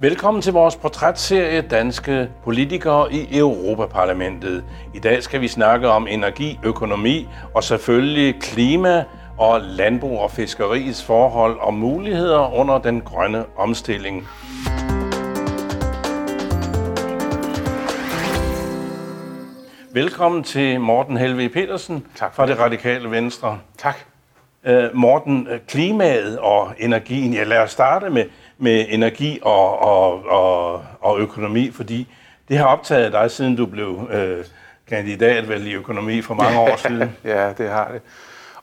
Velkommen til vores portrætserie Danske politikere i Europaparlamentet. I dag skal vi snakke om energi, økonomi og selvfølgelig klima og landbrug og fiskeriets forhold og muligheder under den grønne omstilling. Velkommen til Morten Helve Petersen Tak for fra det. det radikale Venstre. Tak. Øh, Morten, øh, klimaet og energien, ja lad os starte med, med energi og, og, og, og økonomi, fordi det har optaget dig, siden du blev øh, kandidat vel i økonomi for mange år siden. Ja, det har det.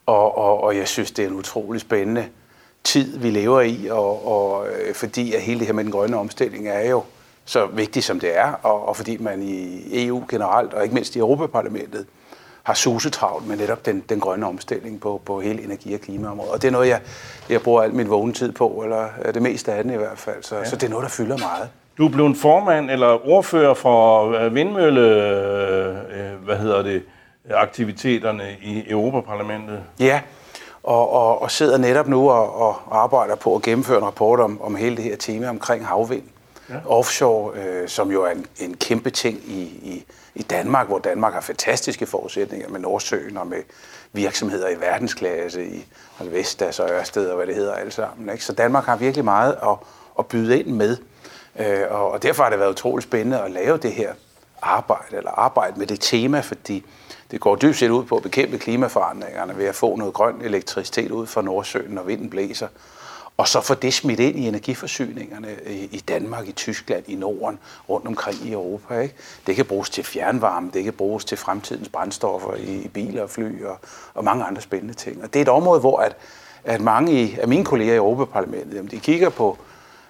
Og, og, og jeg synes, det er en utrolig spændende tid, vi lever i, og, og øh, fordi at hele det her med den grønne omstilling er jo så vigtigt, som det er, og, og fordi man i EU generelt, og ikke mindst i Europaparlamentet, har susetravlt med netop den, den grønne omstilling på, på hele energi- og klimaområdet. Og det er noget, jeg, jeg bruger al min vågne tid på, eller øh, det meste af den i hvert fald. Så, ja. så det er noget, der fylder meget. Du er blevet formand eller ordfører for øh, vindmølle, øh, hvad hedder det, aktiviteterne i Europaparlamentet. Ja, og, og, og sidder netop nu og, og arbejder på at gennemføre en rapport om, om hele det her tema omkring havvind. Ja. Offshore, øh, som jo er en, en kæmpe ting i, i, i Danmark, hvor Danmark har fantastiske forudsætninger med Nordsøen og med virksomheder i verdensklasse i Vestas og Ørsted og hvad det hedder alt sammen. Ikke? Så Danmark har virkelig meget at, at byde ind med. Øh, og, og derfor har det været utroligt spændende at lave det her arbejde, eller arbejde med det tema, fordi det går dybt set ud på at bekæmpe klimaforandringerne ved at få noget grøn elektricitet ud fra Nordsøen, når vinden blæser. Og så få det smidt ind i energiforsyningerne i Danmark, i Tyskland, i Norden, rundt omkring i Europa. Ikke? Det kan bruges til fjernvarme, det kan bruges til fremtidens brændstoffer i, i biler og fly og, og mange andre spændende ting. Og det er et område, hvor at, at mange i- af mine kolleger i Europaparlamentet, jamen, de kigger på,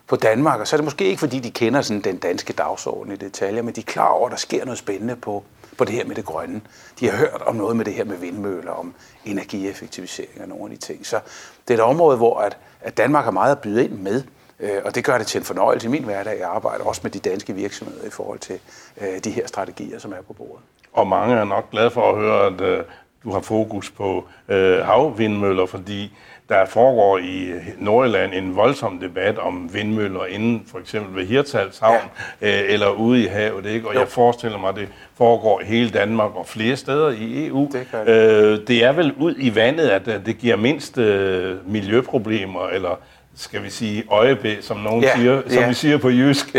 på Danmark, og så er det måske ikke, fordi de kender sådan den danske dagsorden i detaljer, men de er klar over, at der sker noget spændende på, på det her med det grønne. De har hørt om noget med det her med vindmøller, om energieffektivisering og nogle af de ting. Så det er et område, hvor at, at Danmark har meget at byde ind med, øh, og det gør det til en fornøjelse i min hverdag at arbejde også med de danske virksomheder i forhold til øh, de her strategier, som er på bordet. Og mange er nok glade for at høre, at øh, du har fokus på øh, havvindmøller, fordi der foregår i Nordjylland en voldsom debat om vindmøller inden for eksempel ved Hirtals Havn ja. øh, eller ude i havet. Ikke? Og Jo. jeg forestiller mig, at det foregår i hele Danmark og flere steder i EU. Det det. Øh, det er vel ud i vandet, at øh, det giver mindst øh, miljøproblemer, eller skal vi sige øjebæ, som nogen Ja, siger, som ja. vi siger på jysk,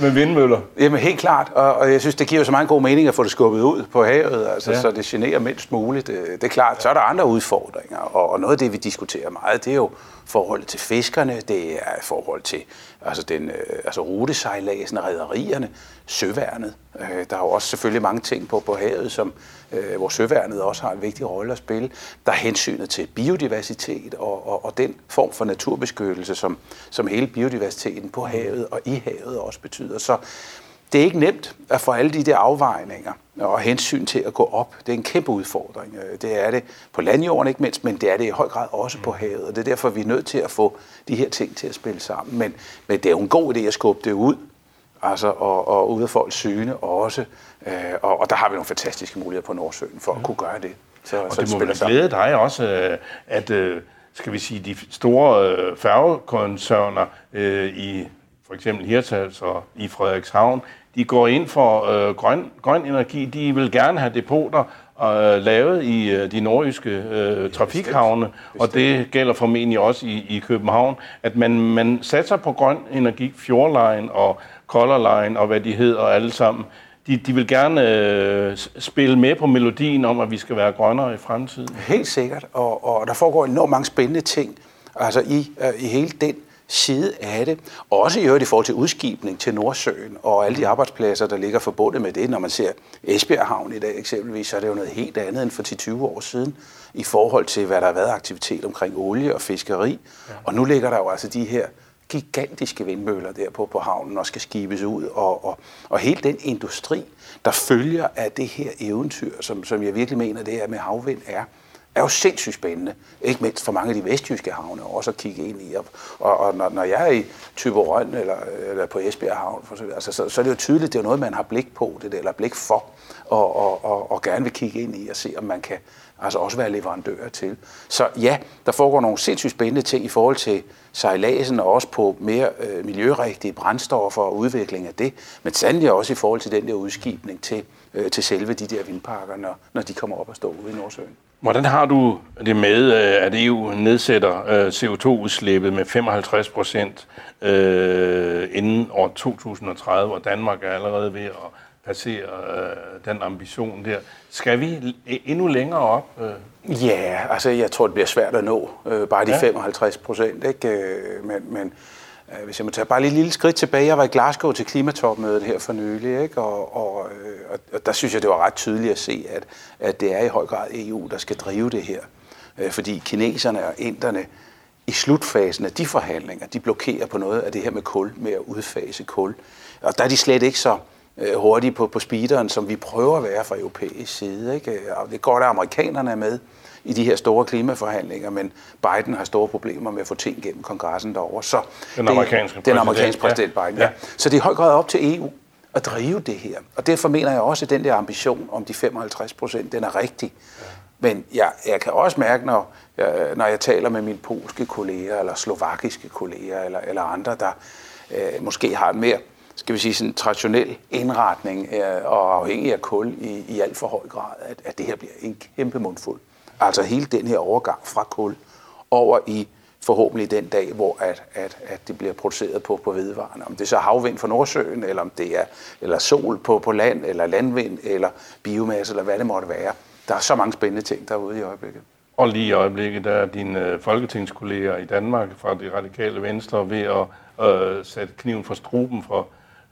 med vindmøller. Jamen helt klart, og, og jeg synes, det giver jo så meget god mening at få det skubbet ud på havet, altså, Ja. ja. så det generer mindst muligt. Det, det er klart, så er der andre udfordringer, og, og noget af det, vi diskuterer meget, det er jo forholdet til fiskerne, det er forhold til altså den, øh, altså rutesejladsen, rederierne, søværnet. Øh, der er jo også selvfølgelig mange ting på, på havet, som, øh, hvor søværnet også har en vigtig rolle at spille. Der er hensynet til biodiversitet og, og, og den form for naturbeskyttelse, som, som hele biodiversiteten på havet og i havet også betyder. Så det er ikke nemt at få alle de der afvejninger og hensyn til at gå op. Det er en kæmpe udfordring. Øh, Det er det på landjorden ikke mindst, men det er det i høj grad også på havet. Og det er derfor, vi er nødt til at få de her ting til at spille sammen. Men, men det er jo en god idé at skubbe det ud, altså, og, og ud af folks syne også. Øh, Og, og der har vi nogle fantastiske muligheder på Nordsøen for at kunne gøre det. Så, Og det må vel glæde dig også, øh, at øh, skal vi sige, de store færgekoncerner i for eksempel Hirtshals og i Frederikshavn, de går ind for øh, grøn, grøn energi. De vil gerne have depoter øh, lavet i øh, de nordjyske øh, trafikhavne, og det gælder formentlig også i, i København, at man, man satser på grøn energi, Fjordline og Color Line og hvad de hedder alle sammen. De, de vil gerne øh, spille med på melodien om, at vi skal være grønnere i fremtiden. Helt sikkert, og, og der foregår enormt mange spændende ting altså i, øh, i hele den side af det. Og også i øvrigt i forhold til udskibning til Nordsøen og alle de arbejdspladser, der ligger forbundet med det. Når man ser Esbjerg Havn i dag eksempelvis, så er det jo noget helt andet end for 10-20 år siden i forhold til, hvad der har været aktivitet omkring olie og fiskeri. Ja. Og nu ligger der jo altså de her gigantiske vindmøller der på, på havnen og skal skibes ud. Og, og, og hele den industri, der følger af det her eventyr, som, som jeg virkelig mener, det er med havvind er, er jo sindssygt spændende. Ikke mindst for mange af de vestjyske havne også at kigge ind i. Og, og, og når, når jeg er i Tyberøn eller, eller på Esbjerg Havn, for så, altså, så, så er det jo tydeligt, det er noget, man har blik på, det der, eller blik for, og, og, og, og gerne vil kigge ind i og se, om man kan altså også være leverandør til. Så ja, der foregår nogle sindssygt spændende ting i forhold til sejladsen, og også på mere øh, miljørigtige brændstoffer og udvikling af det, men sandelig også i forhold til den der udskibning til, øh, til selve de der vindparker, når, når de kommer op og står ude i Nordsøen. Hvordan har du det med, øh, at EU nedsætter øh, CO2-udslippet med 55 procent øh, inden år 2030, og Danmark er allerede ved at passere den ambition der. Skal vi endnu længere op? Ja, altså jeg tror, det bliver svært at nå bare de ja. 55 procent. Ikke? Men, men Øh, hvis jeg må tage bare lige et lille skridt tilbage. Jeg var i Glasgow til klimatopmødet her for nylig, ikke? Og, og, øh, og, og der synes jeg, det var ret tydeligt at se, at, at det er i høj grad EU, der skal drive det her. Øh, fordi kineserne og inderne i slutfasen af de forhandlinger, de blokerer på noget af det her med kul, med at udfase kul. Og der er de slet ikke så hurtige på, på speederen, som vi prøver at være fra europæisk side. Ikke? Og det går der amerikanerne er med i de her store klimaforhandlinger, men Biden har store problemer med at få ting gennem kongressen derovre. Så den amerikanske det, den amerikanske præsident ja. Biden, ja. ja. Så det er i høj grad op til EU at drive det her. Og derfor mener jeg også, at den der ambition om de 55 procent, den er rigtig. Ja. Men jeg, jeg kan også mærke, når jeg, når jeg taler med mine polske kolleger, eller slovakiske kolleger, eller, eller andre, der øh, måske har mere skal vi sige, sådan traditionel indretning øh, og afhængig af kul i, i alt for høj grad, at, at det her bliver en kæmpe mundfuld. Altså hele den her overgang fra kul over i forhåbentlig den dag, hvor at, at, at det bliver produceret på, på vedvarende. Om det er så havvind fra Nordsøen, eller om det er eller sol på, på land, eller landvind, eller biomasse, eller hvad det måtte være. Der er så mange spændende ting derude i øjeblikket. Og lige i øjeblikket der er dine øh, folketingskolleger i Danmark fra det radikale venstre ved at øh, sætte kniven for struben for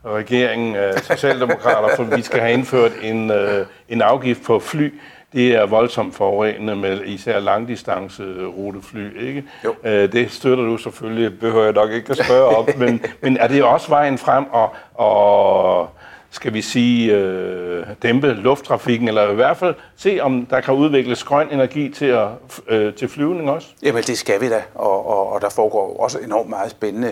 regeringen af Socialdemokrater, for vi skal have indført en, øh, en afgift på fly. Det er voldsomt forurenende med især langdistancerutefly, ikke? Jo. Øh, det støtter du selvfølgelig, behøver jeg nok ikke at spørge op, men, men er det også vejen frem og, og skal vi sige, øh, dæmpe lufttrafikken, eller i hvert fald se, om der kan udvikles grøn energi til, at, øh, til flyvning også? Jamen, det skal vi da, og, og, og der foregår også enormt meget spændende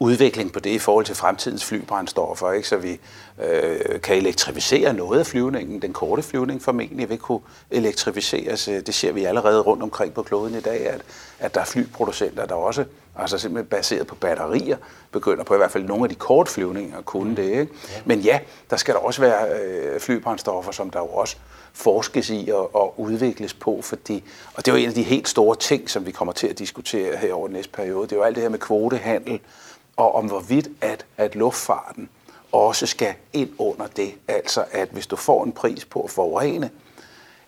udvikling på det i forhold til fremtidens flybrændstoffer, ikke? så vi øh, kan elektrificere noget af flyvningen. Den korte flyvning formentlig vil kunne elektrificeres. Det ser vi allerede rundt omkring på kloden i dag, at, at der er flyproducenter, der også, altså simpelthen baseret på batterier, begynder på i hvert fald nogle af de korte flyvninger at kunne det. Ikke? Men ja, der skal der også være øh, flybrændstoffer, som der jo også forskes i og, og udvikles på, fordi, og det er jo en af de helt store ting, som vi kommer til at diskutere her over den næste periode. Det er jo alt det her med kvotehandel, og om hvorvidt at, at luftfarten også skal ind under det. Altså at hvis du får en pris på at forurene,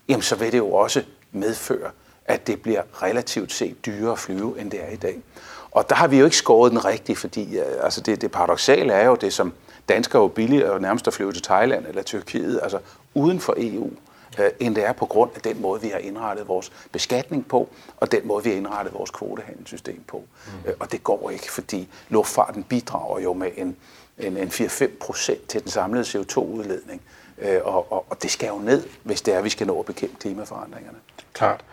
jamen så vil det jo også medføre, at det bliver relativt set dyrere at flyve, end det er i dag. Og der har vi jo ikke skåret den rigtigt, fordi øh, altså det, det paradoxale er jo det, som danskere jo billigere nærmest at flyve til Thailand eller Tyrkiet, altså uden for EU øh, end det er på grund af den måde, vi har indrettet vores beskatning på, og den måde, vi har indrettet vores kvotehandelssystem på. Mm. Øh, og det går ikke, fordi luftfarten bidrager jo med en, en, en 4-5 procent til den samlede CO2-udledning. Øh, og, og, og det skal jo ned, hvis det er, at vi skal nå at bekæmpe klimaforandringerne. Klart.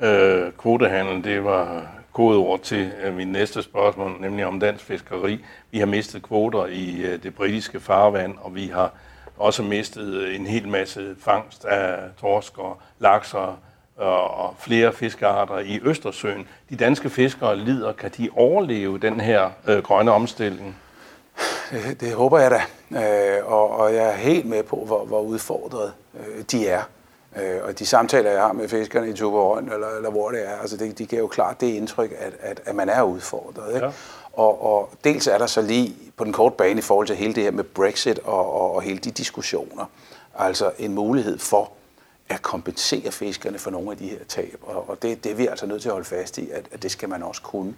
Øh, kvotehandel, det var gode ord til øh, min næste spørgsmål, nemlig om dansk fiskeri. Vi har mistet kvoter i øh, det britiske farvand, og vi har også mistet en hel masse fangst af torsk og lakser og flere fiskearter i Østersøen. De danske fiskere lider. Kan de overleve den her øh, grønne omstilling? Det, det håber jeg da, øh, og, og jeg er helt med på, hvor, hvor udfordret øh, de er. Øh, og de samtaler, jeg har med fiskerne i Tuborøn, eller, eller hvor det er, altså det, de giver jo klart det indtryk, at, at, at man er udfordret. Ikke? Ja. Og, og dels er der så lige på den korte bane i forhold til hele det her med Brexit og, og, og hele de diskussioner, altså en mulighed for at kompensere fiskerne for nogle af de her tab. Og, og det, det er vi altså nødt til at holde fast i, at, at det skal man også kunne.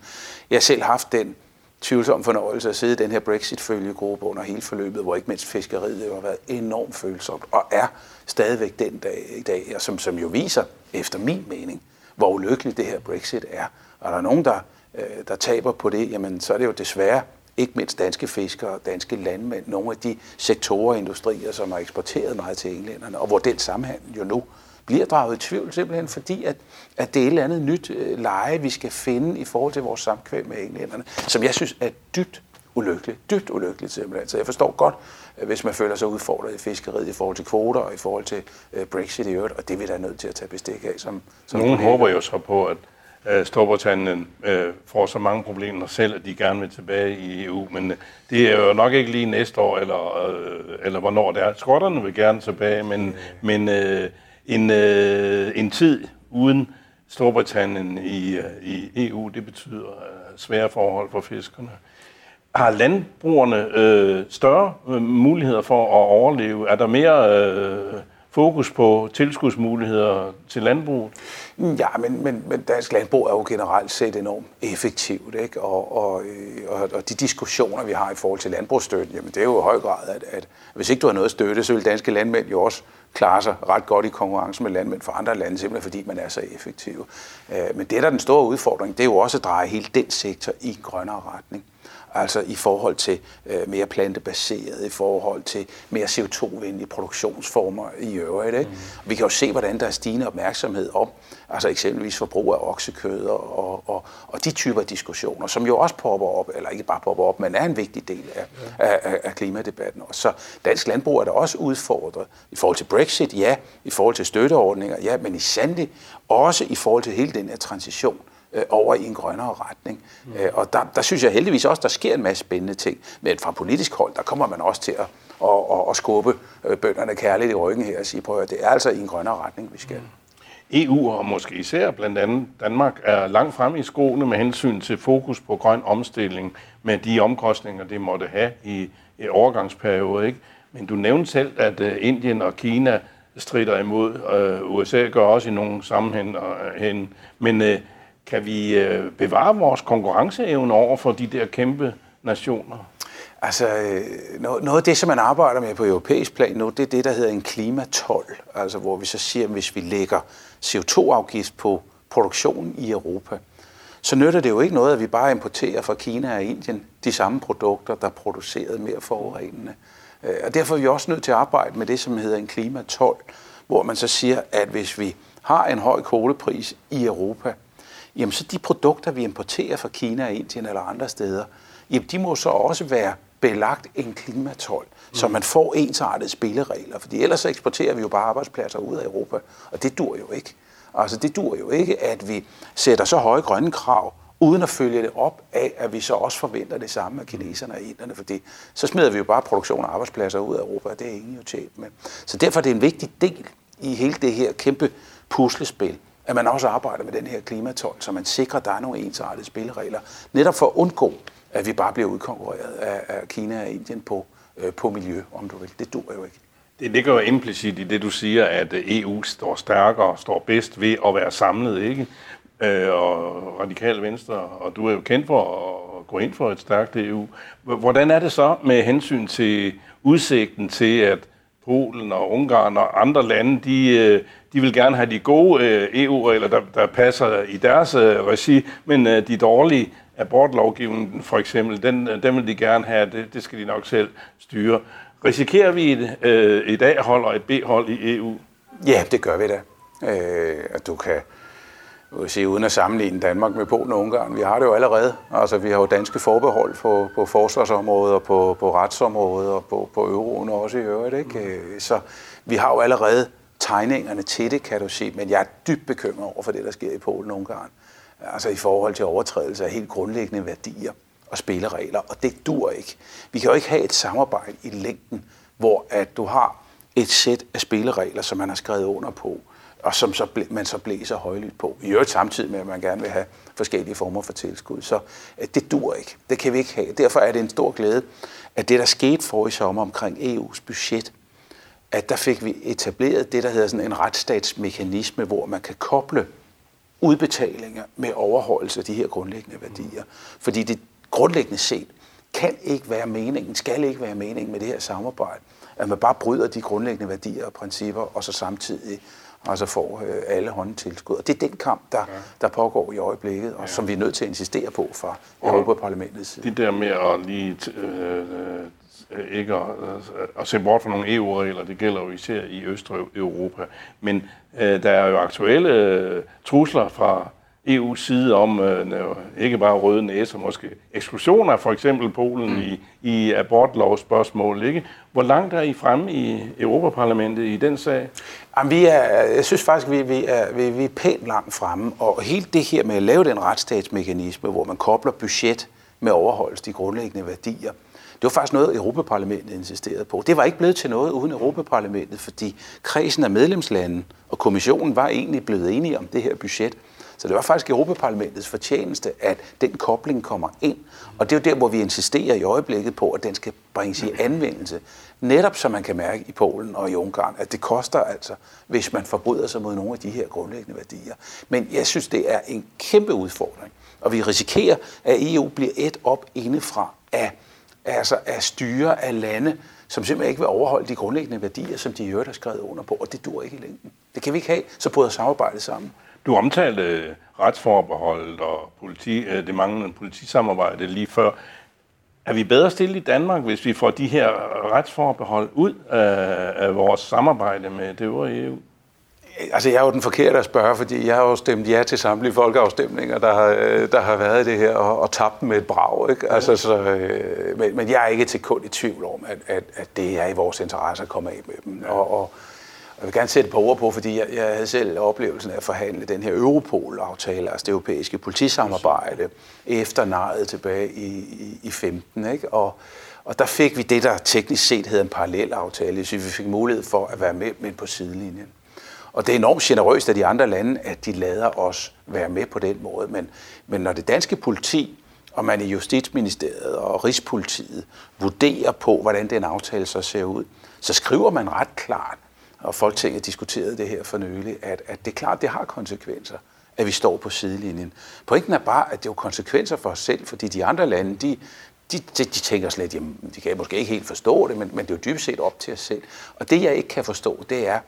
Jeg har selv haft den tvivlsom fornøjelse at sidde i den her Brexit-følgegruppe under hele forløbet, hvor ikke mindst fiskeriet jo har været enormt følsomt, og er stadigvæk den dag i dag, og som, som jo viser, efter min mening, hvor ulykkeligt det her Brexit er. Og der er nogen, der der taber på det, jamen så er det jo desværre ikke mindst danske fiskere, danske landmænd, nogle af de sektorer og industrier, som har eksporteret meget til englænderne, og hvor den sammenhæng jo nu bliver draget i tvivl simpelthen, fordi at, at det er et eller andet nyt øh, leje, vi skal finde i forhold til vores samkvæm med englænderne, som jeg synes er dybt ulykkeligt. Dybt ulykkeligt simpelthen. Så jeg forstår godt, hvis man føler sig udfordret i fiskeriet i forhold til kvoter og i forhold til øh, Brexit i øvrigt, og det er vi da nødt til at tage bestik af. Som, som Nogen håber jo så på, at øh, Storbritannien øh, får så mange problemer selv, at de gerne vil tilbage i EU, men øh, det er jo nok ikke lige næste år, eller, øh, eller hvornår det er. Skotterne vil gerne tilbage, men, mm. men øh, en, øh, en tid uden Storbritannien i, øh, i EU, det betyder øh, svære forhold for fiskerne. Har landbrugerne øh, større øh, muligheder for at overleve? Er der mere øh, fokus på tilskudsmuligheder til landbruget? Mm, ja, men, men, men dansk landbrug er jo generelt set enormt effektivt, ikke? Og, og, øh, og, og de diskussioner, vi har i forhold til landbrugsstøtten, jamen det er jo i høj grad, at, at hvis ikke du har noget støtte, så vil danske landmænd jo også klare sig ret godt i konkurrence med landmænd fra andre lande, simpelthen fordi man er så effektiv. Øh, men det, der er den store udfordring, det er jo også at dreje hele den sektor i en grønnere retning altså i forhold til øh, mere plantebaseret, i forhold til mere CO2-venlige produktionsformer i øvrigt. Ikke? Mm. Vi kan jo se, hvordan der er stigende opmærksomhed om, altså eksempelvis forbrug af oksekød og, og, og de typer diskussioner, som jo også popper op, eller ikke bare popper op, men er en vigtig del af, ja. af, af klimadebatten. Og så dansk landbrug er der også udfordret i forhold til Brexit, ja, i forhold til støtteordninger, ja, men i sandelig også i forhold til hele den her transition øh, over i en grønnere retning. Mm. Øh, og der, der synes jeg heldigvis også, der sker en masse spændende ting. Men fra politisk hold, der kommer man også til at, at, at, at skubbe øh, bønderne kærligt i ryggen her og sige, prøv at det er altså i en grønnere retning, vi skal. Mm. EU og måske især blandt andet Danmark er langt fremme i skoene med hensyn til fokus på grøn omstilling med de omkostninger, det måtte have i, i overgangsperiode. Ikke? Men du nævnte selv, at uh, Indien og Kina strider imod. Uh, USA gør også i nogle sammenhæng. Uh, men uh, kan vi øh, bevare vores konkurrenceevne over for de der kæmpe nationer? Altså, øh, noget af det, som man arbejder med på europæisk plan nu, det er det, der hedder en klimatol. Altså, hvor vi så siger, at hvis vi lægger CO2-afgift på produktionen i Europa, så nytter det jo ikke noget, at vi bare importerer fra Kina og Indien de samme produkter, der er produceret mere forurenende. Øh, og derfor er vi også nødt til at arbejde med det, som hedder en klimatol, hvor man så siger, at hvis vi har en høj kolepris i Europa, jamen så de produkter, vi importerer fra Kina og Indien eller andre steder, jamen de må så også være belagt en klimatol, mm. så man får ensartede spilleregler, fordi ellers så eksporterer vi jo bare arbejdspladser ud af Europa, og det dur jo ikke. Altså det dur jo ikke, at vi sætter så høje grønne krav, uden at følge det op af, at vi så også forventer det samme af kineserne og inderne, fordi så smider vi jo bare produktion af arbejdspladser ud af Europa, og det er ingen jo tjent med. Så derfor er det en vigtig del i hele det her kæmpe puslespil, at man også arbejder med den her klimatol, så man sikrer, at der er nogle ensartede spilleregler, netop for at undgå, at vi bare bliver udkonkurreret af, af Kina og Indien på, øh, på miljø, om du vil. Det dur jo ikke. Det ligger jo implicit i det, du siger, at EU står stærkere, står bedst ved at være samlet, ikke? Øh, og radikal venstre, og du er jo kendt for at gå ind for et stærkt EU. Hvordan er det så med hensyn til udsigten til, at Polen og Ungarn og andre lande, de, øh, de vil gerne have de gode øh, EU-regler, der, der passer i deres øh, regi, men de dårlige abortlovgivningen for eksempel, den, den vil de gerne have, det, det skal de nok selv styre. Risikerer vi et, et A-hold og et B-hold i EU? Ja, det gør vi da. Øh, at du kan sige, uden at sammenligne Danmark med Polen og Ungarn. Vi har det jo allerede. Altså, vi har jo danske forbehold på, på forsvarsområdet og på, på retsområdet og på, på euroen også i øvrigt. Ikke? Mm. Så vi har jo allerede tegningerne til det, kan du sige. Men jeg er dybt bekymret over for det, der sker i Polen og Ungarn. Altså i forhold til overtrædelse af helt grundlæggende værdier og spilleregler. Og det dur ikke. Vi kan jo ikke have et samarbejde i længden, hvor at du har et sæt af spilleregler, som man har skrevet under på, og som så man så blæser højlydt på. I øvrigt samtidig med, at man gerne vil have forskellige former for tilskud. Så øh, det dur ikke. Det kan vi ikke have. Derfor er det en stor glæde, at det, der skete for i sommer omkring EU's budget, at der fik vi etableret det, der hedder sådan en retsstatsmekanisme, hvor man kan koble udbetalinger med overholdelse af de her grundlæggende værdier. Fordi det grundlæggende set kan ikke være meningen, skal ikke være meningen med det her samarbejde, at man bare bryder de grundlæggende værdier og principper, og så samtidig altså får øh, alle håndtilskud. Og det er den kamp, der, ja. der pågår i øjeblikket, og ja. som vi er nødt til at insistere på fra Europaparlamentets side. Det der med at lige øh, øh, ikke at, at se bort fra nogle EU-regler. Det gælder jo især i Østeuropa. Men øh, der er jo aktuelle øh, trusler fra EU's side om øh, ikke bare røde næser, måske eksklusioner for eksempel Polen mm. i, i abortlovsspørgsmål. Ikke? Hvor langt er I fremme i Europaparlamentet i den sag? Jamen, vi er, jeg synes faktisk, vi, vi, er, vi, vi er pænt langt fremme. Og helt det her med at lave den retsstatsmekanisme, hvor man kobler budget med overholdelse de grundlæggende værdier, det var faktisk noget, Europaparlamentet insisterede på. Det var ikke blevet til noget uden Europaparlamentet, fordi kredsen af medlemslande og kommissionen var egentlig blevet enige om det her budget. Så det var faktisk Europaparlamentets fortjeneste, at den kobling kommer ind. Og det er jo der, hvor vi insisterer i øjeblikket på, at den skal bringes i anvendelse. Netop som man kan mærke i Polen og i Ungarn, at det koster altså, hvis man forbryder sig mod nogle af de her grundlæggende værdier. Men jeg synes, det er en kæmpe udfordring. Og vi risikerer, at EU bliver et op indefra af, altså af styre af lande, som simpelthen ikke vil overholde de grundlæggende værdier, som de i øvrigt har skrevet under på, og det dur ikke i længden. Det kan vi ikke have, så bryder samarbejdet sammen. Du omtalte retsforbeholdet og politi, øh, det manglende politisamarbejde lige før. Er vi bedre stillet i Danmark, hvis vi får de her retsforbehold ud af, af vores samarbejde med det øvrige EU? Altså, jeg er jo den forkerte at spørge, fordi jeg har jo stemt ja til samtlige folkeafstemninger, der har, øh, der har været i det her, og, og tabt med et brag. Ikke? Altså, så, øh, men, men jeg er ikke til kun i tvivl om, at, at, at det er i vores interesse at komme af med dem. Og, og, jeg vil gerne sætte et par ord på, fordi jeg, jeg havde selv oplevelsen af at forhandle den her Europol-aftale, altså det europæiske politisamarbejde, efter nejet tilbage i, i, i 15. Ikke? Og, og der fik vi det, der teknisk set hedder en parallel aftale, så vi fik mulighed for at være med, men på sidelinjen. Og det er enormt generøst af de andre lande, at de lader os være med på den måde. Men, men når det danske politi, og man i Justitsministeriet og Rigspolitiet vurderer på, hvordan den aftale så ser ud, så skriver man ret klart, og Folketinget diskuterede det her for nylig, at, at det er klart, det har konsekvenser, at vi står på sidelinjen. Pointen er bare, at det er jo konsekvenser for os selv, fordi de andre lande, de, de, de, de tænker slet, jamen, de kan måske ikke helt forstå det, men, men det er jo dybest set op til os selv. Og det, jeg ikke kan forstå, det er,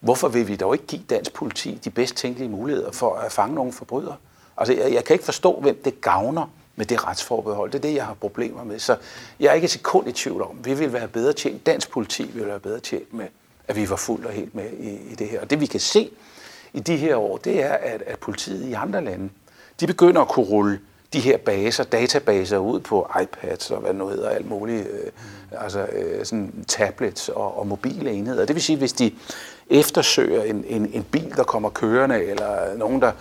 hvorfor vil vi dog ikke give dansk politi de bedst tænkelige muligheder for at fange nogle forbrydere? Altså, jeg, jeg kan ikke forstå, hvem det gavner med det retsforbehold. Det er det, jeg har problemer med. Så jeg er ikke et sekund i tvivl om, vi vil være bedre tjent, dansk politi vil være bedre tjent med at vi var fuldt og helt med i, i det her. Og det vi kan se i de her år, det er, at, at politiet i andre lande, de begynder at kunne rulle de her baser, databaser ud på iPads og hvad det nu hedder, alt muligt, øh, altså øh, sådan tablets og, og mobile enheder. Det vil sige, hvis de eftersøger en, en, en bil, der kommer kørende, eller nogen, der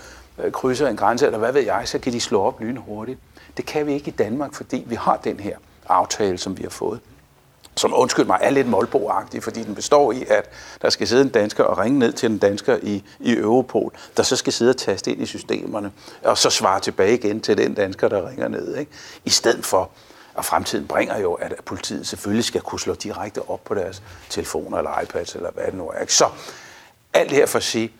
øh, krydser en grænse, eller hvad ved jeg, så kan de slå op lynhurtigt. Det kan vi ikke i Danmark, fordi vi har den her aftale, som vi har fået som undskyld mig, er lidt målbo fordi den består i, at der skal sidde en dansker og ringe ned til en dansker i, i Europol, der så skal sidde og taste ind i systemerne, og så svare tilbage igen til den dansker, der ringer ned. Ikke? I stedet for, og fremtiden bringer jo, at politiet selvfølgelig skal kunne slå direkte op på deres telefoner eller iPads, eller hvad det nu er. Ikke? Så alt det her for at sige,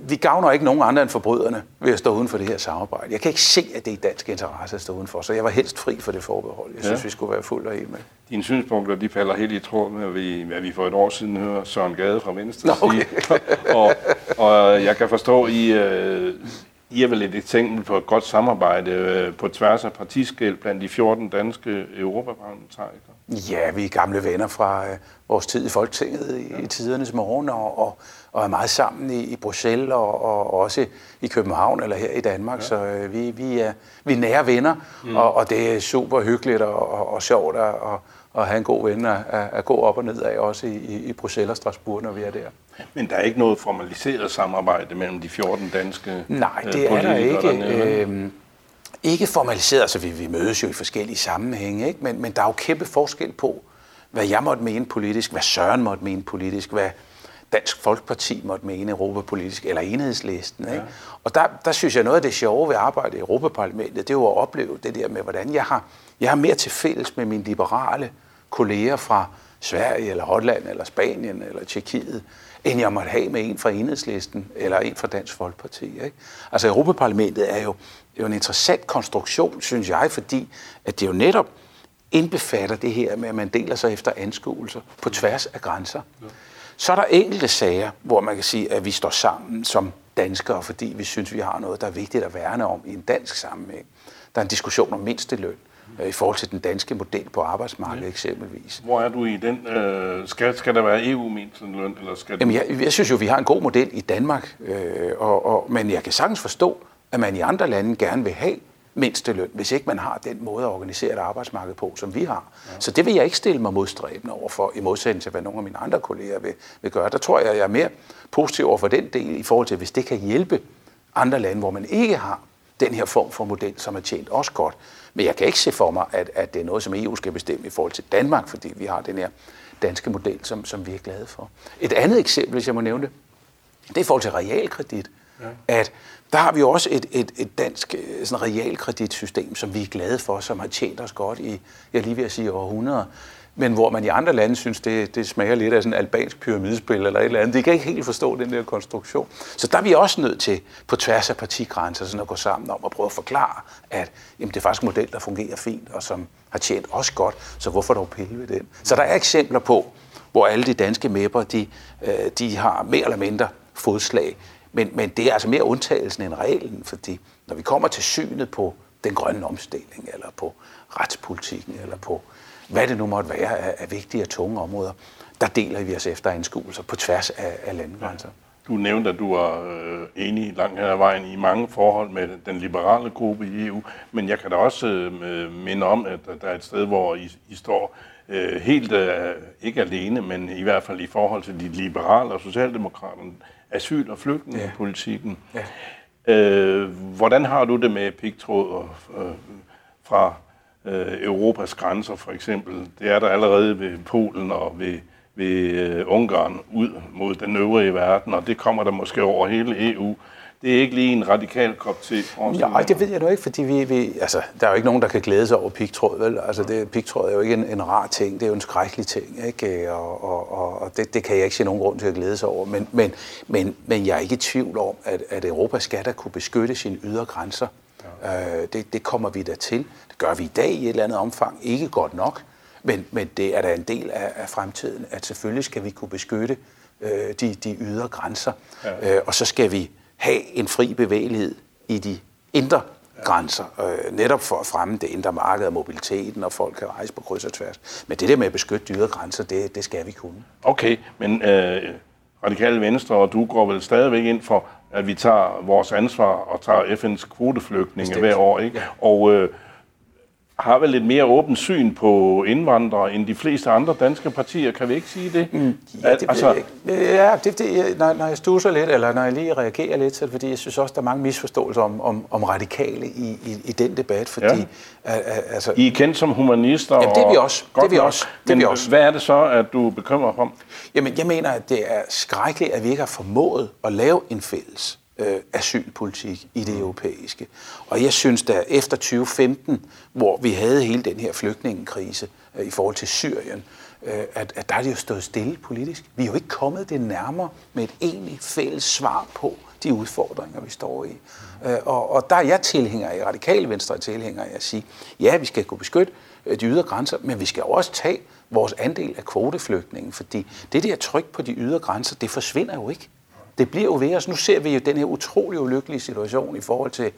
vi gavner ikke nogen andre end forbryderne ved at stå uden for det her samarbejde. Jeg kan ikke se, at det er i dansk interesse at stå udenfor, så jeg var helst fri for det forbehold. Jeg synes, ja. vi skulle være fuldt og helt med. Dine synspunkter, de falder helt i tråd med, hvad vi for et år siden hører Søren Gade fra Venstre Nå, okay. sige. og, og jeg kan forstå, I, øh, I er vel et eksempel på et godt samarbejde øh, på tværs af partiskæld blandt de 14 danske europaparlamentarikere. Ja, vi er gamle venner fra øh, vores tid i Folketinget i, ja. i tidernes morgen, og, og, og er meget sammen i, i Bruxelles og, og også i København eller her i Danmark. Ja. Så øh, vi, vi, er, vi er nære venner, mm. og, og det er super hyggeligt og, og, og sjovt at, og, at have en god ven at, at gå op og ned af, også i, i Bruxelles og Strasbourg, når vi er der. Men der er ikke noget formaliseret samarbejde mellem de 14 danske Nej, det øh, er der ikke. Øhm, ikke formaliseret, altså vi, vi mødes jo i forskellige sammenhænge, ikke? Men, men der er jo kæmpe forskel på, hvad jeg måtte mene politisk, hvad Søren måtte mene politisk, hvad Dansk Folkeparti måtte mene europapolitisk, eller enhedslisten. Ikke? Ja. Og der, der synes jeg, noget af det sjove ved at arbejde i Europaparlamentet, det er jo at opleve det der med, hvordan jeg har, jeg har mere til fælles med mine liberale kolleger fra Sverige, eller Holland, eller Spanien, eller Tjekkiet, end jeg måtte have med en fra enhedslisten, eller en fra Dansk Folkeparti. Ikke? Altså Europaparlamentet er jo, jo en interessant konstruktion, synes jeg, fordi at det jo netop indbefatter det her med, at man deler sig efter anskuelser på tværs af grænser. Ja. Så er der enkelte sager, hvor man kan sige, at vi står sammen som danskere, fordi vi synes, vi har noget, der er vigtigt at værne om i en dansk sammenhæng. Der er en diskussion om mindsteløn, øh, i forhold til den danske model på arbejdsmarkedet ja. eksempelvis. Hvor er du i den? Øh, skal, skal der være EU-mindsteløn? Eller skal Jamen, jeg, jeg synes jo, vi har en god model i Danmark, øh, og, og, men jeg kan sagtens forstå, at man i andre lande gerne vil have mindsteløn, hvis ikke man har den måde at organisere et arbejdsmarked på, som vi har. Ja. Så det vil jeg ikke stille mig modstræbende over for, i modsætning til, hvad nogle af mine andre kolleger vil, vil gøre. Der tror jeg, jeg er mere positiv over for den del, i forhold til, hvis det kan hjælpe andre lande, hvor man ikke har den her form for model, som er tjent også godt. Men jeg kan ikke se for mig, at, at det er noget, som EU skal bestemme i forhold til Danmark, fordi vi har den her danske model, som, som vi er glade for. Et andet eksempel, hvis jeg må nævne det, det er i forhold til realkredit. At der har vi også et, et, et dansk øh, sådan realkreditsystem, som vi er glade for, som har tjent os godt i, jeg lige vil sige, århundreder. Men hvor man i andre lande synes, det, det smager lidt af sådan en albansk pyramidespil eller et eller andet. De kan ikke helt forstå den der konstruktion. Så der er vi også nødt til, på tværs af partigrænser, sådan at gå sammen om at prøve at forklare, at jamen, det er faktisk en model, der fungerer fint, og som har tjent os godt, så hvorfor dog pille ved den? Så der er eksempler på, hvor alle de danske mæpper, de, øh, de har mere eller mindre fodslag men, men det er altså mere undtagelsen end reglen, fordi når vi kommer til synet på den grønne omstilling, eller på retspolitikken, eller på hvad det nu måtte være af, af vigtige og tunge områder, der deler vi os efter anskuelser på tværs af, af landegrænser. Du nævnte, at du er øh, enig langt hen ad vejen i mange forhold med den liberale gruppe i EU, men jeg kan da også øh, minde om, at der er et sted, hvor I, I står øh, helt øh, ikke alene, men i hvert fald i forhold til de liberale og socialdemokraterne asyl- og flygtningepolitikken. Ja. Ja. Øh, hvordan har du det med pigtråd øh, fra øh, Europas grænser for eksempel? Det er der allerede ved Polen og ved, ved øh, Ungarn ud mod den øvrige verden, og det kommer der måske over hele EU det er ikke lige en radikal kop te. Ja, det ved jeg nu ikke, fordi vi, vi, altså, der er jo ikke nogen, der kan glæde sig over pigtråd, vel? Altså, det, pigtråd er jo ikke en, en rar ting, det er jo en skrækkelig ting, ikke? Og, og, og, og det, det kan jeg ikke se nogen grund til at glæde sig over. Men, men, men, men jeg er ikke i tvivl om, at, at Europa skal da kunne beskytte sine ydre grænser. Ja. Øh, det, det kommer vi da til. Det gør vi i dag i et eller andet omfang. Ikke godt nok, men, men det er da en del af, af fremtiden, at selvfølgelig skal vi kunne beskytte øh, de, de ydre grænser. Ja. Øh, og så skal vi have en fri bevægelighed i de indre grænser, øh, netop for at fremme det indre marked og mobiliteten, og folk kan rejse på kryds og tværs. Men det der med at beskytte dyre grænser, det, det skal vi kunne. Okay, men øh, Radikale Venstre og du går vel stadigvæk ind for, at vi tager vores ansvar og tager FN's kvoteflygtninge Bestemt. hver år, ikke? Ja. Og øh, har vel et mere åbent syn på indvandrere end de fleste andre danske partier. Kan vi ikke sige det? Mm, ja, det altså, ikke. Ja, det, det, når, når jeg stusser lidt, eller når jeg lige reagerer lidt, så er det fordi, jeg synes også, der er mange misforståelser om, om, om radikale i, i, i den debat. Fordi, ja. altså, I er kendt som humanister. Jamen, det er vi også. Det er vi også. Det er vi også. hvad er det så, at du bekymrer om? Jamen, jeg mener, at det er skrækkeligt, at vi ikke har formået at lave en fælles øh, asylpolitik i det europæiske. Og jeg synes, da efter 2015, hvor vi havde hele den her flygtningekrise øh, i forhold til Syrien, øh, at, at der er det jo stået stille politisk. Vi er jo ikke kommet det nærmere med et egentlig fælles svar på de udfordringer, vi står i. Øh, og, og der er jeg tilhænger i radikale venstre tilhænger af at sige, ja, vi skal kunne beskytte øh, de ydre grænser, men vi skal også tage vores andel af kvoteflygtningen, fordi det der tryk på de ydre grænser, det forsvinder jo ikke det bliver jo ved os. Nu ser vi jo den her utrolig ulykkelige situation i forhold til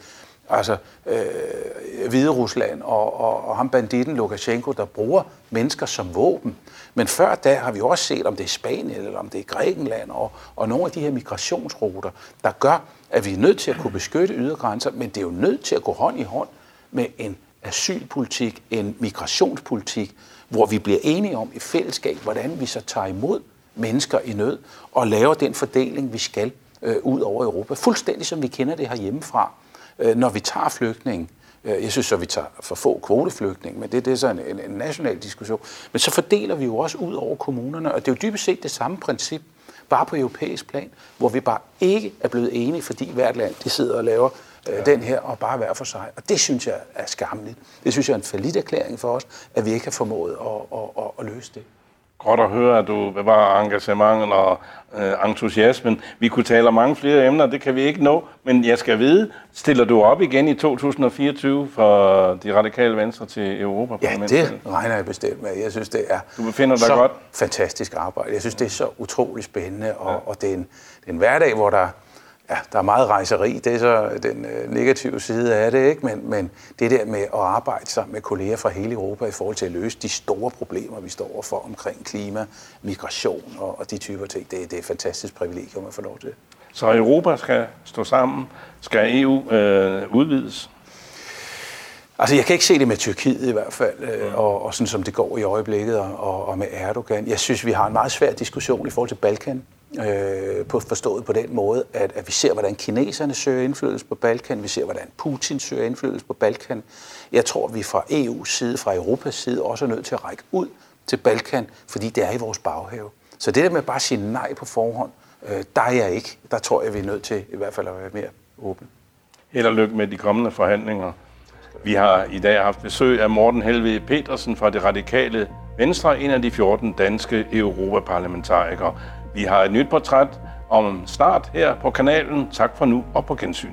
altså, øh, Hvide Rusland og, og, og ham banditten Lukashenko, der bruger mennesker som våben. Men før da har vi også set, om det er Spanien eller om det er Grækenland og, og nogle af de her migrationsruter, der gør, at vi er nødt til at kunne beskytte ydergrænser, men det er jo nødt til at gå hånd i hånd med en asylpolitik, en migrationspolitik, hvor vi bliver enige om i fællesskab, hvordan vi så tager imod mennesker i nød og laver den fordeling, vi skal øh, ud over Europa. Fuldstændig som vi kender det herhjemmefra, øh, når vi tager flygtninge. Øh, jeg synes så, vi tager for få kvoteflygtninge, men det, det er så en, en, en national diskussion. Men så fordeler vi jo også ud over kommunerne, og det er jo dybest set det samme princip, bare på europæisk plan, hvor vi bare ikke er blevet enige, fordi hvert land de sidder og laver øh, ja. den her, og bare hver for sig. Og det synes jeg er skamligt. Det synes jeg er en falit erklæring for os, at vi ikke har formået at, at, at, at løse det godt at høre, at du bevarer engagementet og øh, entusiasmen. Vi kunne tale om mange flere emner, det kan vi ikke nå, men jeg skal vide, stiller du op igen i 2024 for de radikale venstre til Europaparlamentet? Ja, det regner jeg bestemt med. Jeg synes, det er du befinder dig så godt. fantastisk arbejde. Jeg synes, det er så utrolig spændende, og, ja. og det, er en, det er en hverdag, hvor der ja, der er meget rejseri, det er så den øh, negative side af det, ikke? Men, men det der med at arbejde sammen med kolleger fra hele Europa i forhold til at løse de store problemer, vi står overfor omkring klima, migration og, og de typer ting, det, det er et fantastisk privilegium at få lov til. Så Europa skal stå sammen? Skal EU øh, udvides? Altså, jeg kan ikke se det med Tyrkiet i hvert fald, øh, og, og sådan som det går i øjeblikket, og, og med Erdogan. Jeg synes, vi har en meget svær diskussion i forhold til Balkan, øh, på, forstået på den måde, at, at vi ser, hvordan kineserne søger indflydelse på Balkan, vi ser, hvordan Putin søger indflydelse på Balkan. Jeg tror, at vi fra EU's side, fra Europas side, også er nødt til at række ud til Balkan, fordi det er i vores baghave. Så det der med bare at sige nej på forhånd, øh, der er jeg ikke. Der tror jeg, vi er nødt til i hvert fald at være mere åbne. Held og lykke med de kommende forhandlinger. Vi har i dag haft besøg af Morten Helve Petersen fra det radikale Venstre, en af de 14 danske europaparlamentarikere. Vi har et nyt portræt om snart her på kanalen. Tak for nu og på gensyn.